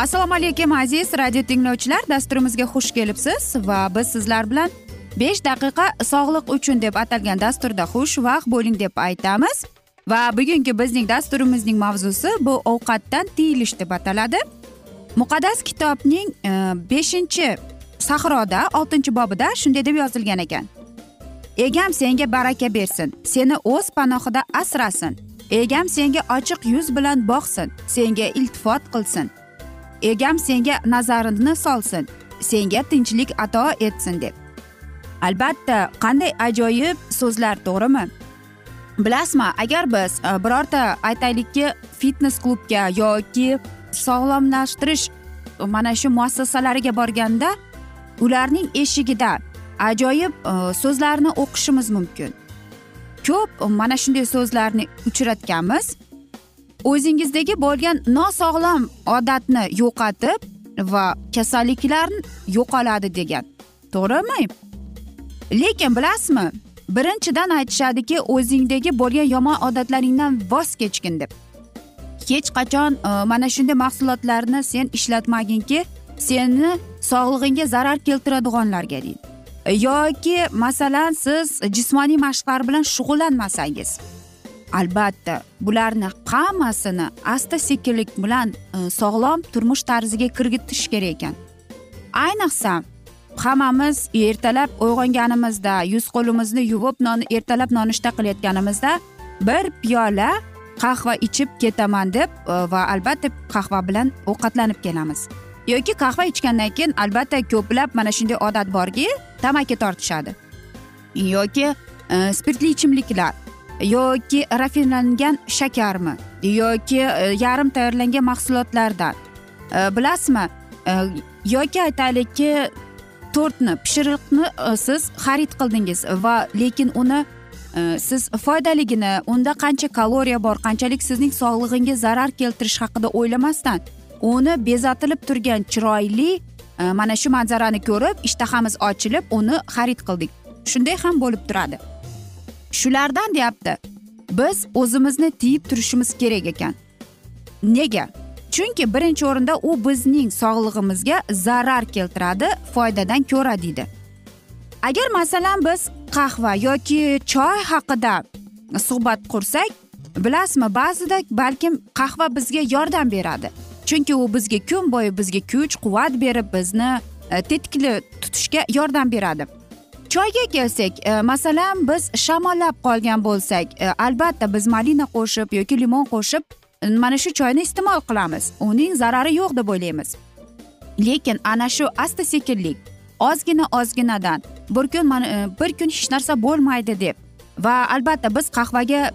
assalomu alaykum aziz radio tinglovchilar. Dasturimizga xush kelibsiz va biz sizlar bilan besh daqiqa sog'liq uchun deb atalgan dasturda xush vaqt bo'ling deb aytamiz. Va bugungi bizning dasturimizning mavzusi bu ovqatdan tiyilish deb ataladi. Muqaddas kitobning e, beshinchi sahroda oltinchi bobida shunday deb yozilgan ekan. Egam senga baraka bersin seni o'z panohida asrasin. Egam senga ochiq yuz bilan boqsin senga iltifot qilsin. Egam senga nazarini solsin senga tinchlik ato etsin deb. Albatta qanday ajoyib so'zlar to'g'rimi? Bilasizmi agar biz e, birorta aytaylikki fitnes klubga yoki sog'lomlashtirish e, mana shu muassasalariga borganda ularning eshigida ajoyib e, so'zlarni o'qishimiz mumkin. Ko'p mana shunday so'zlarni uchratganmiz. O'zingizdagi bo'lgan nosog'lom odatni yo'qotib va kasalliklar yo'qoladi degan. To'g'rimi? Lekin bilasizmi birinchidan aytishadiki o'zingdagi bo'lgan yomon odatlaringdan voz kechgin deb. Hech qachon e, mana shunday mahsulotlarni sen ishlatmaginki seni sog'lig'ingga zarar keltiradiganlarga deydi e, yoki masalan siz jismoniy mashqlar bilan shug'ullanmasangiz albatta bularni hammasini asta sekinlik bilan e, sog'lom turmush tarziga kirgitish kerak ekan. Ayniqsa hammamiz ertalab uyg'onganimizda yuz qo'limizni yuvib non ertalab nonushta qilayotganimizda bir piyola qahva ichib ketaman deb e, va albatta qahva bilan ovqatlanib kelamiz. Yoki qahva ichgandan keyin albatta ko'plab mana shunday odat borki tamaki tortishadi. Yoki e, spirtli ichimliklar yoki rafinlangan shakarmi yoki e, yarim tayyorlangan mahsulotlardan e, bilasizmi? E, yoki aytaylikki tortni pishiriqni siz xarid qildingiz va lekin uni siz foydaligini unda qancha kaloriya bor qanchalik sizning sog'lig'ingizga zarar keltirish haqida o'ylamasdan uni bezatilib turgan chiroyli mana shu manzarani ko'rib ishtahamiz ochilib uni xarid qildik. Shunday ham bo'lib turadi. Shulardan deyapti. Biz o'zimizni tiyib turishimiz kerak ekan. Nega? Chunki birinchi o'rinda u bizning sog'lig'imizga zarar keltiradi foydadan ko'ra deydi. Agar masalan biz qahva yoki choy haqida suhbat qursak bilasizmi ba'zida balkim qahva bizga yordam beradi. Chunki u bizga kun bo'yi bizga kuch quvvat berib bizni e, tetikli tutishga yordam beradi. Choyga kelsak e, masalan biz shamollab qolgan bo'lsak e, albatta biz malina qo'shib yoki limon qo'shib e, mana shu choyni iste'mol qilamiz. Uning zarari yo'q deb o'ylaymiz. Lekin ana shu asta sekinlik ozgina ozginadan bir kun bir kun hech narsa bo'lmaydi deb va albatta biz qahvaga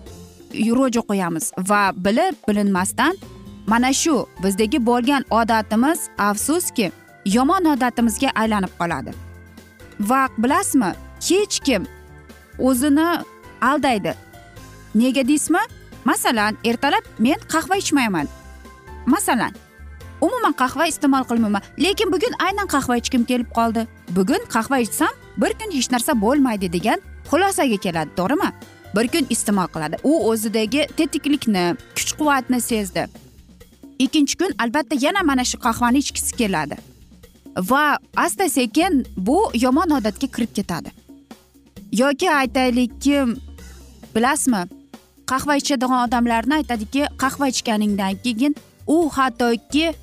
ro'ja qo'yamiz va bilib bilinmasdan mana shu bizdagi bo'lgan odatimiz afsuski yomon odatimizga aylanib qoladi. Va bilasizmi? Hech kim o'zini aldaydi. Nega deysizmi? Masalan ertalab men qahva ichmayman. Masalan umuman qahva iste'mol qilmayman lekin bugun aynan qahva ichgim kelib qoldi. Bugun qahva ichsam bir kun hech narsa bo'lmaydi degan xulosaga keladi to'g'rimi? Bir kun iste'mol qiladi. U o'zidagi tetiklikni kuch quvvatni sezdi. Ikkinchi kun albatta yana mana shu qahvani ichgisi keladi. Va asta sekin bu yomon odatga kirib ketadi. Yoki aytaylikki bilasizmi qahva ichadigan odamlarni aytadiki qahva ichganingdan keyin u hattoki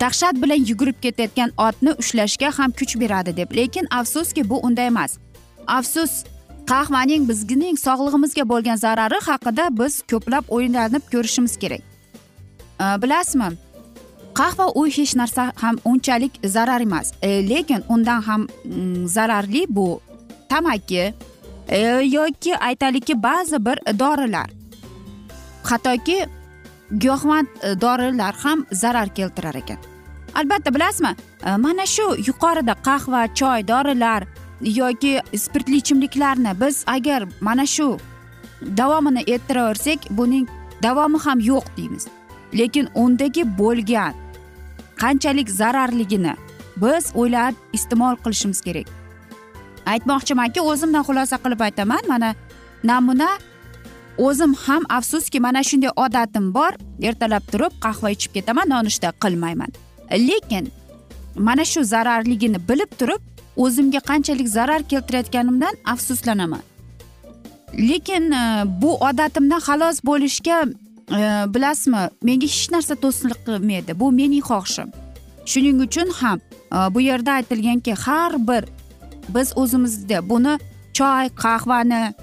dahshat bilan yugurib ketayotgan otni ushlashga ham kuch beradi deb. Lekin afsuski bu unday emas. Afsus qahvaning bizning sog'lig'imizga bo'lgan zarari haqida biz ko'plab o'ylanib ko'rishimiz kerak. Bilasizmi? Qahva u hech narsa ham unchalik zarar emas. E, lekin undan ham mm, zararli bu tamaki e, yoki aytaylikki ba'zi bir dorilar. Hattoki giyohvand e, dorilar ham zarar keltirar ekan. Albatta bilasizmi? E, mana shu yuqorida qahva choy dorilar yoki spirtli ichimliklarni biz agar mana shu davomini ettiraversak buning davomi ham yo'q deymiz. Lekin undagi bo'lgan qanchalik zararligini biz o'ylab iste'mol qilishimiz kerak. Aytmoqchimanki o'zimdan xulosa qilib aytaman mana namuna o'zim ham afsuski mana shunday odatim bor ertalab turib qahva ichib ketaman nonushta qilmayman. Lekin mana shu zararligini bilib turib o'zimga qanchalik zarar keltirayotganimdan afsuslanaman. Lekin e, bu odatimdan xalos bo'lishga Э, bilasizmi menga hech narsa to'sqinlik qilmaydi. Bu mening xohishim. Shuning uchun ham e, bu yerda aytilganki har bir biz o'zimizda buni choy qahvani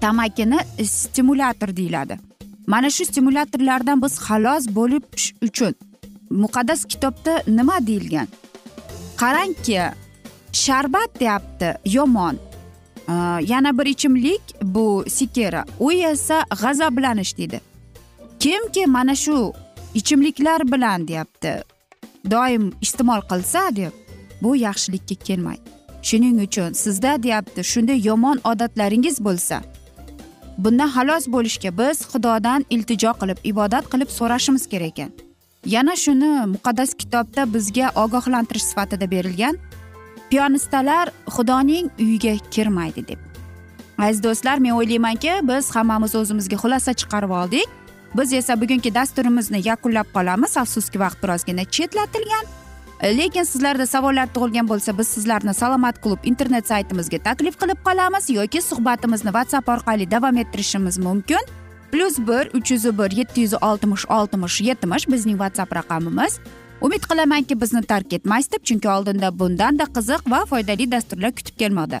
tamakini stimulyator deyiladi. Mana shu stimulyatorlardan biz xalos bo'lish uchun muqaddas kitobda nima deyilgan? Qarangki sharbat deyapti yomon. E, yana bir ichimlik bu sikera. U esa g'azablanish deydi. Kimki mana shu ichimliklar bilan deyapti. Doim iste'mol qilsa deb bu yaxshilikka kelmaydi. Shuning uchun sizda deyapti shunday yomon odatlaringiz bo'lsa bundan xalos bo'lishga biz xudodan iltijo qilib ibodat qilib so'rashimiz kerak ekan. Yana shuni muqaddas kitobda bizga ogohlantirish sifatida berilgan piyonistalar xudoning uyiga kirmaydi deb. Aziz do'stlar men o'ylaymanki biz hammamiz o'zimizga xulosa chiqarib oldik. Biz esa bugungi dasturimizni yakunlab qolamiz. Afsuski vaqt birozgina chetlatilgan. E, lekin sizlarda savollar tug'ilgan bo'lsa biz sizlarni salomat klub internet saytimizga taklif qilib qolamiz yoki suhbatimizni whatsapp orqali davom ettirishimiz mumkin. Plyus bir uch yuz bir yetti yuz oltmish oltmish yetmish bizning whatsapp raqamimiz. Umid qilamanki bizni tark etmaysiz deb chunki oldinda bundanda qiziq va foydali dasturlar kutib kelmoqda.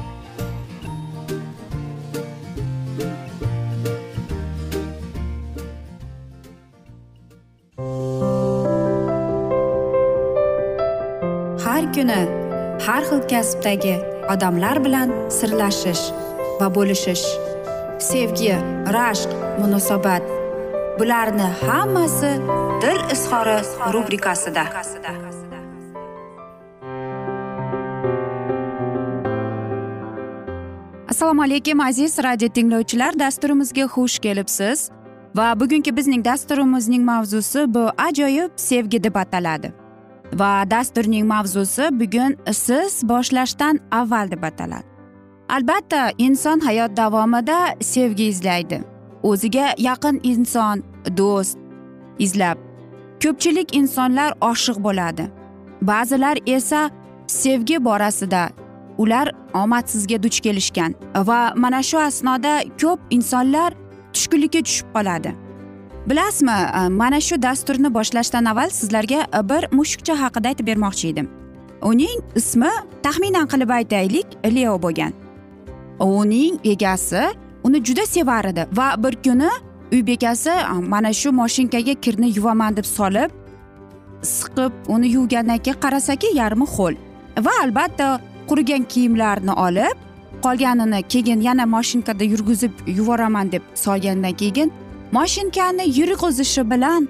Kuni har xil kasbdagi odamlar bilan sirlashish va bo'lishish sevgi rashq munosabat bularni hammasi dil izhori rubrikasida. Assalomu alaykum aziz radio tinglovchilar. Dasturimizga xush kelibsiz va bugungi bizning dasturimizning mavzusi bu ajoyib sevgi deb ataladi. Va dasturning mavzusi bugun siz boshlashdan avval deb ataladi. Albatta inson hayot davomida sevgi izlaydi. O'ziga yaqin inson do'st izlab ko'pchilik insonlar oshiq bo'ladi. Ba'zilar esa sevgi borasida ular omadsizga duch kelishgan va mana shu asnoda ko'p insonlar tushkunlikka tushib qoladi. Bilasizmi e, mana shu dasturni boshlashdan avval sizlarga e, bir mushukcha haqida aytib bermoqchi edim. Uning ismi taxminan qilib aytaylik leo bo'lgan. Uning egasi uni juda sevar edi va bir kuni uy bekasi e, mana shu moshinkaga kirni yuvaman deb solib siqib uni yuvgandan keyin qarasaki yarmi ho'l. Va albatta qurigan kiyimlarni olib qolganini keyin yana moshinkada yurgizib yuboraman deb solgandan keyin moshinkani yurg'izishi bilan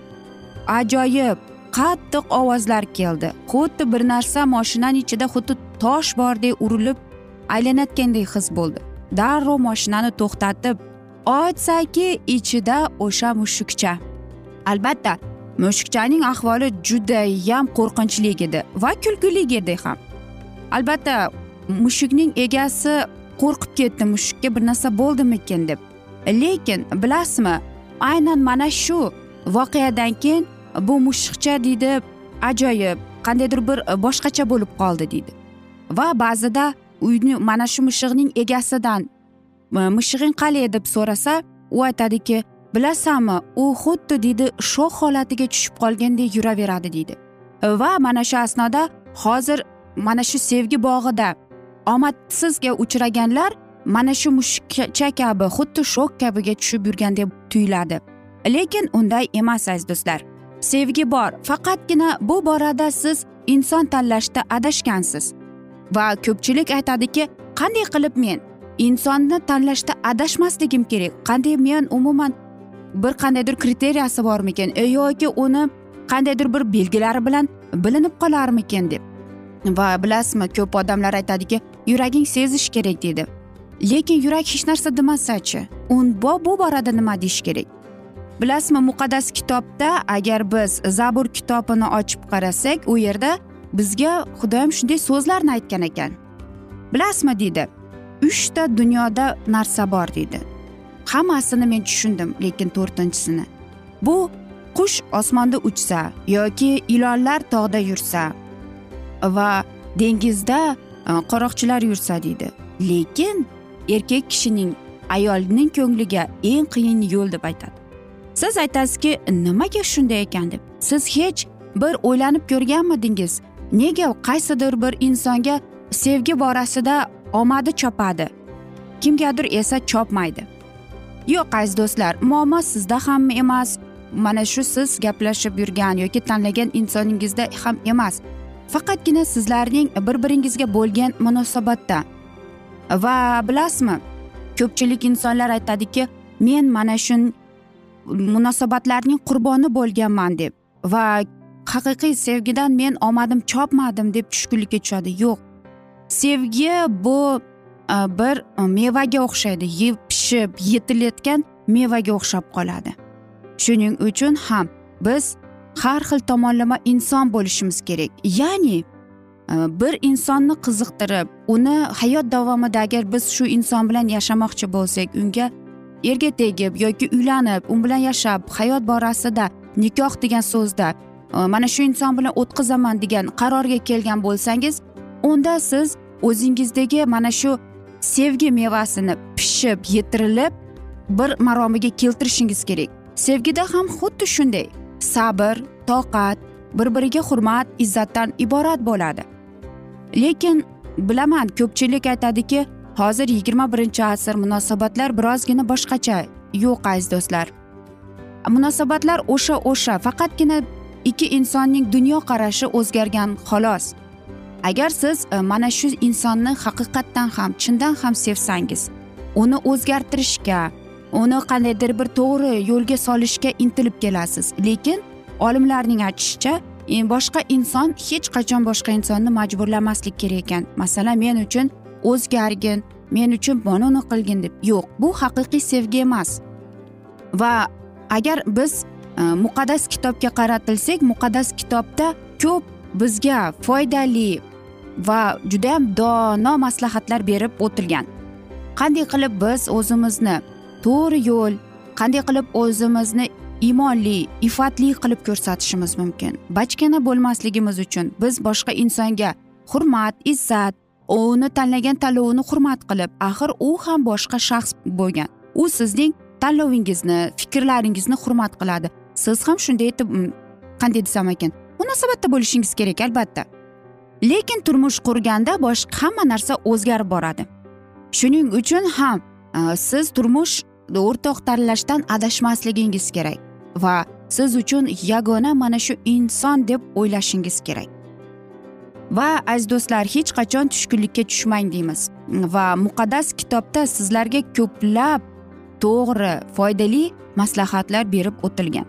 ajoyib qattiq ovozlar keldi. Xuddi bir narsa moshinani ichida xuddi tosh bordek urilib aylanayotgandek his bo'ldi. Darrov moshinani to'xtatib ochsaki ichida o'sha mushukcha. Albatta mushukchaning ahvoli judayam qo'rqinchli edi va kulgili edi ham. Albatta mushukning egasi qo'rqib ketdi mushukka bir narsa bo'ldimikin deb. Lekin bilasizmi aynan mana shu voqeadan keyin bu mushukcha deydi ajoyib qandaydir bir boshqacha bo'lib qoldi deydi. Va ba'zida uyni mana shu mushug'ning egasidan mushug'ing qalay deb so'rasa u aytadiki bilasanmi u xuddi deydi shoh holatiga tushib qolgandek yuraveradi deydi. Va mana shu asnoda hozir mana shu sevgi bog'ida omadsizga uchraganlar mana shu mushukcha kabi xuddi shok kabiga tushib yurgandek tuyuladi. Lekin unday emas aziz do'stlar. Sevgi bor faqatgina bu borada siz inson tanlashda adashgansiz. Va ko'pchilik aytadiki qanday qilib men insonni tanlashda adashmasligim kerak? Qanday men umuman bir qandaydir kriteriyasi bormikin? E, yoki uni qandaydir bir belgilari bilan bilinib qolarmikin? deb. Va bilasizmi ko'p odamlar aytadiki yuraging sezish kerak deydi lekin yurak hech narsa demasachi u bu borada nima deyish kerak? Bilasizmi muqaddas kitobda agar biz zabur kitobini ochib qarasak u yerda bizga xudoyim shunday so'zlarni aytgan ekan. Bilasizmi deydi uchta dunyoda narsa bor deydi. Hammasini men tushundim lekin to'rtinchisini. Bu qush osmonda uchsa yoki ilonlar tog'da yursa va dengizda e, qoroqchilar qaroqchilar yursa deydi. Lekin erkak kishining ayolning ko'ngliga eng qiyin yo'l deb aytadi. Siz aytasizki nimaga shunday ekan deb. Siz hech bir o'ylanib ko'rganmidingiz? Nega qaysidir bir insonga sevgi borasida omadi chopadi? Kimgadir esa chopmaydi. Yo'q aziz do'stlar muammo sizda ham emas. Mana shu siz gaplashib yurgan yoki tanlagan insoningizda ham emas. Faqatgina sizlarning bir biringizga bo'lgan munosabatda va bilasizmi ko'pchilik insonlar aytadiki men mana shu munosabatlarning qurboni bo'lganman deb va haqiqiy sevgidan men omadim chopmadim deb tushkunlikka tushadi. Yo'q. Sevgi bu e, bir e, mevaga o'xshaydi. Yeb pishib yetilayotgan mevaga o'xshab qoladi. Shuning uchun ham biz har xil tomonlama inson bo'lishimiz kerak. Ya'ni Э, bir insonni qiziqtirib uni hayot davomida agar biz shu inson bilan yashamoqchi bo'lsak unga erga tegib yoki uylanib u bilan yashab hayot borasida nikoh degan so'zda mana shu inson bilan o'tkazaman degan qarorga kelgan bo'lsangiz unda siz o'zingizdagi mana shu sevgi mevasini pishib yetirilib bir maromiga keltirishingiz kerak. Sevgida ham xuddi shunday sabr toqat bir biriga hurmat izzatdan iborat bo'ladi. Lekin bilaman ko'pchilik aytadiki hozir yigirma birinchi asr munosabatlar birozgina boshqacha. Yo'q aziz do'stlar. Munosabatlar o'sha o'sha faqatgina ikki insonning dunyoqarashi o'zgargan xolos. Agar siz e, mana shu insonni haqiqatdan ham chindan ham sevsangiz uni o'zgartirishga uni qandaydir bir to'g'ri yo'lga solishga intilib kelasiz. Lekin olimlarning aytishicha E, boshqa inson hech qachon boshqa insonni majburlamaslik kerak ekan. Masalan men uchun o'zgargin men uchun mana uni qilgin deb. Yo'q bu haqiqiy sevgi emas. Va agar biz e, muqaddas kitobga qaratilsak muqaddas kitobda ko'p bizga foydali va judayam dono maslahatlar berib o'tilgan. Qanday qilib biz o'zimizni to'g'ri yo'l qanday qilib o'zimizni iymonli ifatli qilib ko'rsatishimiz mumkin. Bachkana bo'lmasligimiz uchun biz boshqa insonga hurmat izzat uni tanlagan tanlovini hurmat qilib axir u ham boshqa shaxs bo'lgan. U sizning tanlovingizni fikrlaringizni hurmat qiladi. Siz ham shunday etib qanday desam ekan munosabatda bo'lishingiz kerak albatta. Lekin turmush qurganda boshqa hamma narsa o'zgarib boradi. Shuning uchun ham e, siz turmush e, o'rtoq tanlashdan adashmasligingiz kerak. Va siz uchun yagona mana shu inson deb o'ylashingiz kerak. Va aziz do'stlar hech qachon tushkunlikka tushmang deymiz. Va muqaddas kitobda sizlarga ko'plab to'g'ri foydali maslahatlar berib o'tilgan.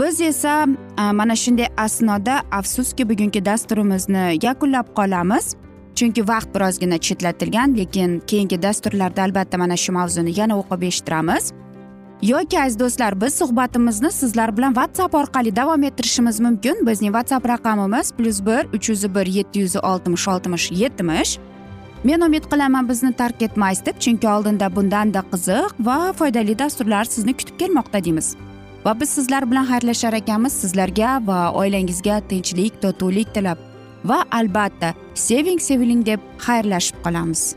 Biz esa mana shunday asnoda afsuski bugungi dasturimizni yakunlab qolamiz. Chunki vaqt birozgina chetlatilgan lekin keyingi dasturlarda albatta mana shu mavzuni yana o'qib eshittiramiz. Yoki aziz do'stlar biz suhbatimizni sizlar bilan whatsapp orqali davom ettirishimiz mumkin. Bizning whatsapp raqamimiz plyus bir uch yuz bir yetti yuz oltmish oltmish yetmish men umid qilaman bizni tark etmaysiz deb chunki oldinda bundanda qiziq va foydali dasturlar sizni kutib kelmoqda deymiz. Va biz sizlar bilan xayrlashar ekanmiz sizlarga va oilangizga tinchlik totuvlik tilab. Va albatta seving seviling deb xayrlashib qolamiz.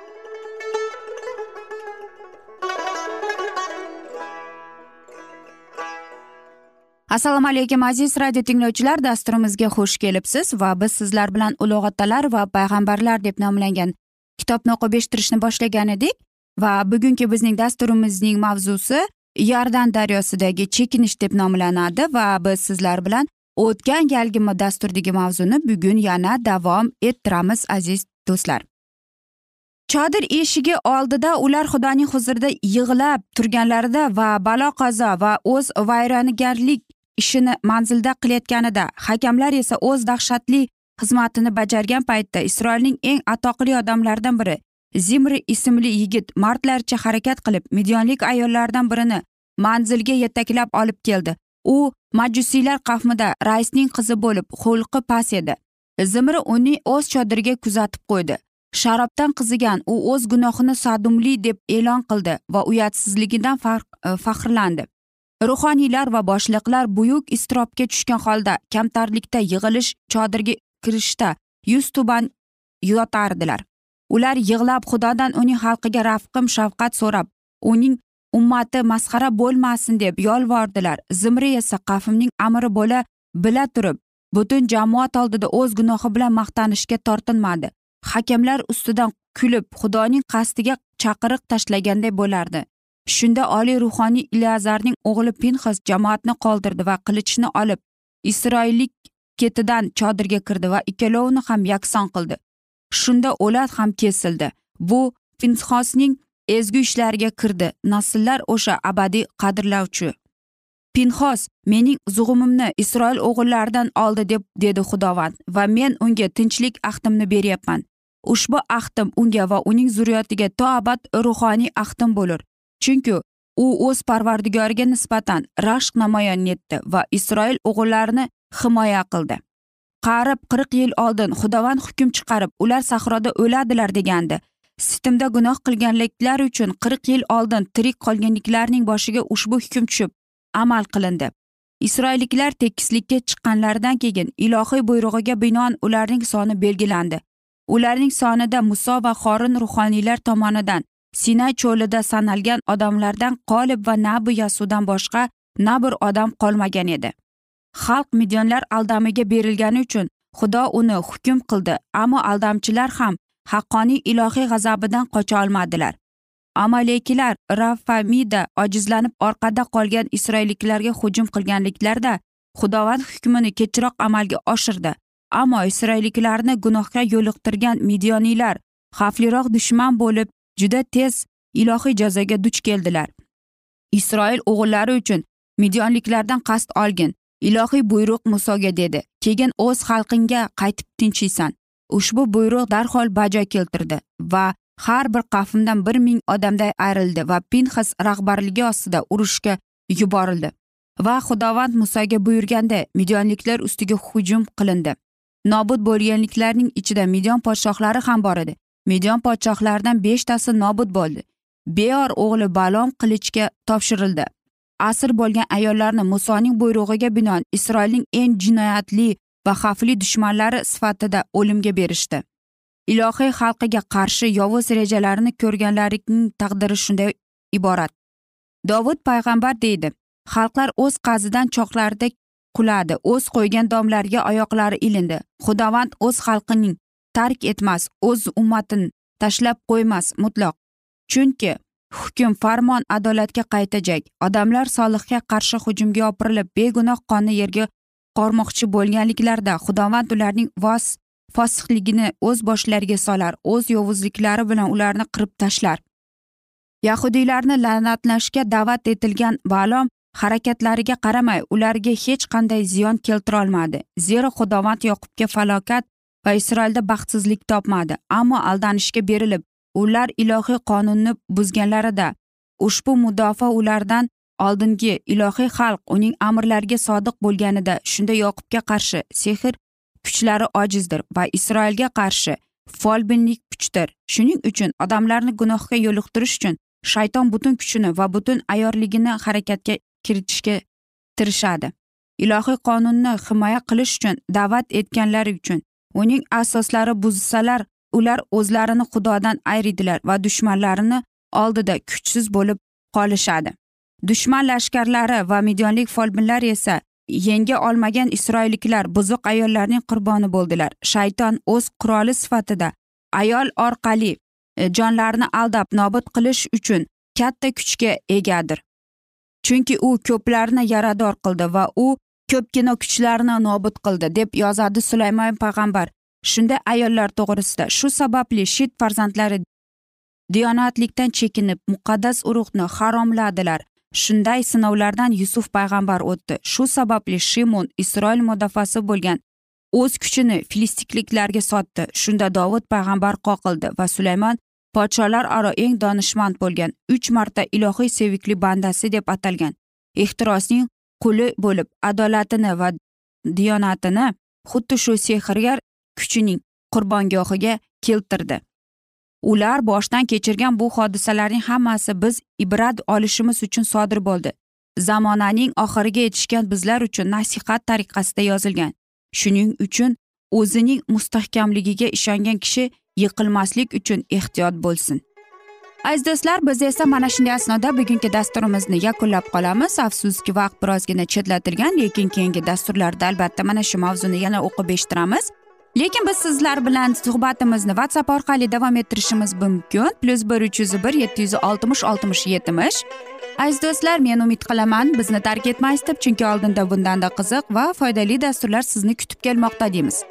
Assalomu alaykum aziz radio tinglovchilar dasturimizga xush kelibsiz va biz sizlar bilan ulug' otalar va payg'ambarlar deb nomlangan kitobni o'qib eshittirishni boshlagan edik va bugungi bizning dasturimizning mavzusi yordan daryosidagi chekinish deb nomlanadi va biz sizlar bilan o'tgan galgi dasturdagi mavzuni bugun yana davom ettiramiz aziz do'stlar. Chodir eshigi oldida ular xudoning huzurida yig'lab turganlarida va balo qazo va o'z vayronagarlik ishini manzilda qilayotganida hakamlar esa o'z dahshatli xizmatini bajargan paytda isroilning eng atoqli odamlaridan biri zimri ismli yigit mardlarcha harakat qilib midyonlik ayollardan birini manzilga yetaklab olib keldi. U majusiylar qavmida raisning qizi bo'lib xulqi past edi. Zimri uni o'z chodiriga kuzatib qo'ydi. Sharobdan qizigan u o'z gunohini sadumli deb e'lon qildi va uyatsizligidan e, faxrlandi. Ruhoniylar va boshliqlar buyuk iztirobga tushgan holda kamtarlikda yig'ilish chodirga kirishda yuz tuban yotardilar. Ular yig'lab xudodan uning xalqiga rafqim shafqat so'rab uning ummati masxara bo'lmasin deb yolvordilar. Zimri esa qafimning amiri bo'la bila turib butun jamoat oldida o'z gunohi bilan maqtanishga tortinmadi. Hakamlar ustidan kulib xudoning qasdiga chaqiriq tashlaganday bo'lardi. Shunda oliy ruhoniy ilazarning o'g'li pinhas jamoatni qoldirdi va qilichni olib isroillik ketidan chodirga kirdi va ikkalovini ham yakson qildi. Shunda o'lat ham kesildi. Bu pinhosning ezgu ishlariga kirdi. Nasllar o'sha abadiy qadrlovchi. Pinhos mening zug'umimni isroil o'g'illaridan oldi deb dedi xudovand va men unga tinchlik ahdimni beryapman. Ushbu ahdim unga va uning zurriyotiga to abad ruhoniy ahdim bo'lur. Chunki u o'z parvardigoriga nisbatan rashq namoyon etdi va isroil o'g'illarini himoya qildi. Qarib qirq yil oldin xudovand hukm chiqarib ular sahroda o'ladilar degandi. Sitimda gunoh qilganliklar uchun qirq yil oldin tirik qolganliklarning boshiga ushbu hukm tushib amal qilindi. Isroilliklar tekislikka chiqqanlaridan keyin ilohiy buyrug'iga binoan ularning soni belgilandi. Ularning sonida muso va xorin ruhoniylar tomonidan sinay cho'lida sanalgan odamlardan qolib va nabi yasudan boshqa na bir odam qolmagan edi. Xalq midyonlar aldamiga berilgani uchun xudo uni hukm qildi ammo aldamchilar ham haqqoniy ilohiy g'azabidan qocha olmadilar. Amaliykilar rafamida ojizlanib orqada qolgan isroilliklarga hujum qilganliklarida xudovand hukmini kechroq amalga oshirdi. Ammo isroilliklarni gunohga yo'liqtirgan midyoniylar xavfliroq dushman bo'lib juda tez ilohiy jazoga duch keldilar. Isroil o'g'illari uchun midyonliklardan qasd olgin ilohiy buyruq musoga dedi. Keyin o'z xalqingga qaytib tinchiysan. Ushbu buyruq darhol bajo keltirdi va har bir qavmdan bir ming odamday ayrildi va pinhas rahbarligi ostida urushga yuborildi va xudovand musoga buyurganda midyonliklar ustiga hujum qilindi. Nobud bo'lganliklarning ichida midyon podshohlari ham bor edi. Midyon podshohlaridan beshtasi nobud bo'ldi. Beor o'g'li balom qilichga topshirildi. Asir bo'lgan ayollarni musoning buyrug'iga binoan isroilning eng jinoyatli va xavfli dushmanlari sifatida o'limga berishdi. Ilohiy xalqiga qarshi yovuz rejalarini ko'rganlarning taqdiri shunday iborat. Dovud payg'ambar deydi xalqlar o'z qazidan choqlarida quladi o'z qo'ygan domlariga oyoqlari ilindi. Xudovand o'z xalqining tark etmas o'z ummatin tashlab qo'ymas mutloq chunki hukm farmon adolatga qaytajak odamlar solihga qarshi hujumga yopirilib begunoh qonni yerga qormoqchi bo'lganliklarida xudovand ularning vos fosihligini o'z boshlariga solar o'z yovuzliklari bilan ularni qirib tashlar. Yahudiylarni la'natlashga da'vat etilgan balom harakatlariga qaramay ularga hech qanday ziyon keltirolmadi. Zero xudovand yoqubga falokat va isroilda baxtsizlik topmadi ammo aldanishga berilib ular ilohiy qonunni buzganlarida ushbu mudofaa ulardan oldingi ilohiy xalq uning amrlariga sodiq bo'lganida shunda yoqubga qarshi sehr kuchlari ojizdir va isroilga qarshi folbinlik kuchdir. Shuning uchun odamlarni gunohga yo'liqtirish uchun shayton butun kuchini va butun ayyorligini harakatga kiritishga tirishadi. Ilohiy qonunni himoya qilish uchun da'vat etganlari uchun uning asoslari buzsalar ular o'zlarini xudodan ayridilar va dushmanlarini oldida kuchsiz bo'lib qolishadi. Dushman lashkarlari va midyonlik folbinlar esa yenga olmagan isroilliklar buzuq ayollarning qurboni bo'ldilar. Shayton o'z quroli sifatida ayol orqali e, jonlarni aldab nobud qilish uchun katta kuchga egadir. Chunki u ko'plarni yarador qildi va u ko'pgina kuchlarni nobud qildi deb yozadi sulaymon payg'ambar. Shunda ayollar to'g'risida shu sababli shit farzandlari diyonatlikdan chekinib muqaddas urug'ni haromladilar. Shunday sinovlardan yusuf payg'ambar o'tdi. Shu sababli shimon isroil mudofaasi bo'lgan o'z kuchini filistikliklarga sotdi. Shunda dovud payg'ambar qoqildi va sulaymon podsholar aro eng donishmand bo'lgan uch marta ilohiy sevikli bandasi deb atalgan. Ehtirosning quli bo'lib adolatini va diyonatini xuddi shu sehrgar kuchining qurbongohiga keltirdi. Ular boshdan kechirgan bu hodisalarning hammasi biz ibrat olishimiz uchun sodir bo'ldi. Zamonaning oxiriga yetishgan bizlar uchun nasihat tariqasida yozilgan. Shuning uchun o'zining mustahkamligiga ishongan kishi yiqilmaslik uchun ehtiyot bo'lsin. Aziz do'stlar biz esa mana shunday asnoda bugungi dasturimizni yakunlab qolamiz. Afsuski vaqt birozgina chetlatilgan lekin keyingi dasturlarda albatta mana shu mavzuni yana o'qib eshittiramiz. Lekin biz sizlar bilan suhbatimizni whatsapp orqali davom ettirishimiz mumkin. Plyus bir uch yuz bir yetti yuz oltmish oltmish yetmish. Aziz do'stlar men umid qilaman bizni tark etmaysiz deb chunki oldinda bundanda qiziq va foydali dasturlar sizni kutib kelmoqda deymiz.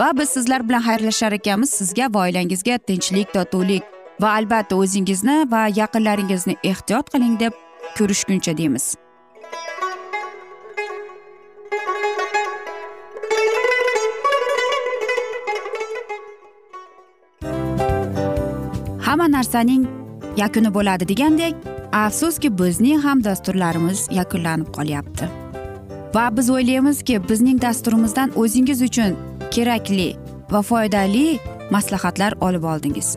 Va biz sizlar bilan xayrlashar ekanmiz sizga va oilangizga tinchlik totuvlik. Va albatta o'zingizni va yaqinlaringizni ehtiyot qiling deb ko'rishguncha deymiz. Hamma narsaning yakuni bo'ladi degandek afsuski bizning ham dasturlarimiz yakunlanib qolyapti. Va biz o'ylaymizki bizning dasturimizdan o'zingiz uchun kerakli va foydali maslahatlar olib oldingiz.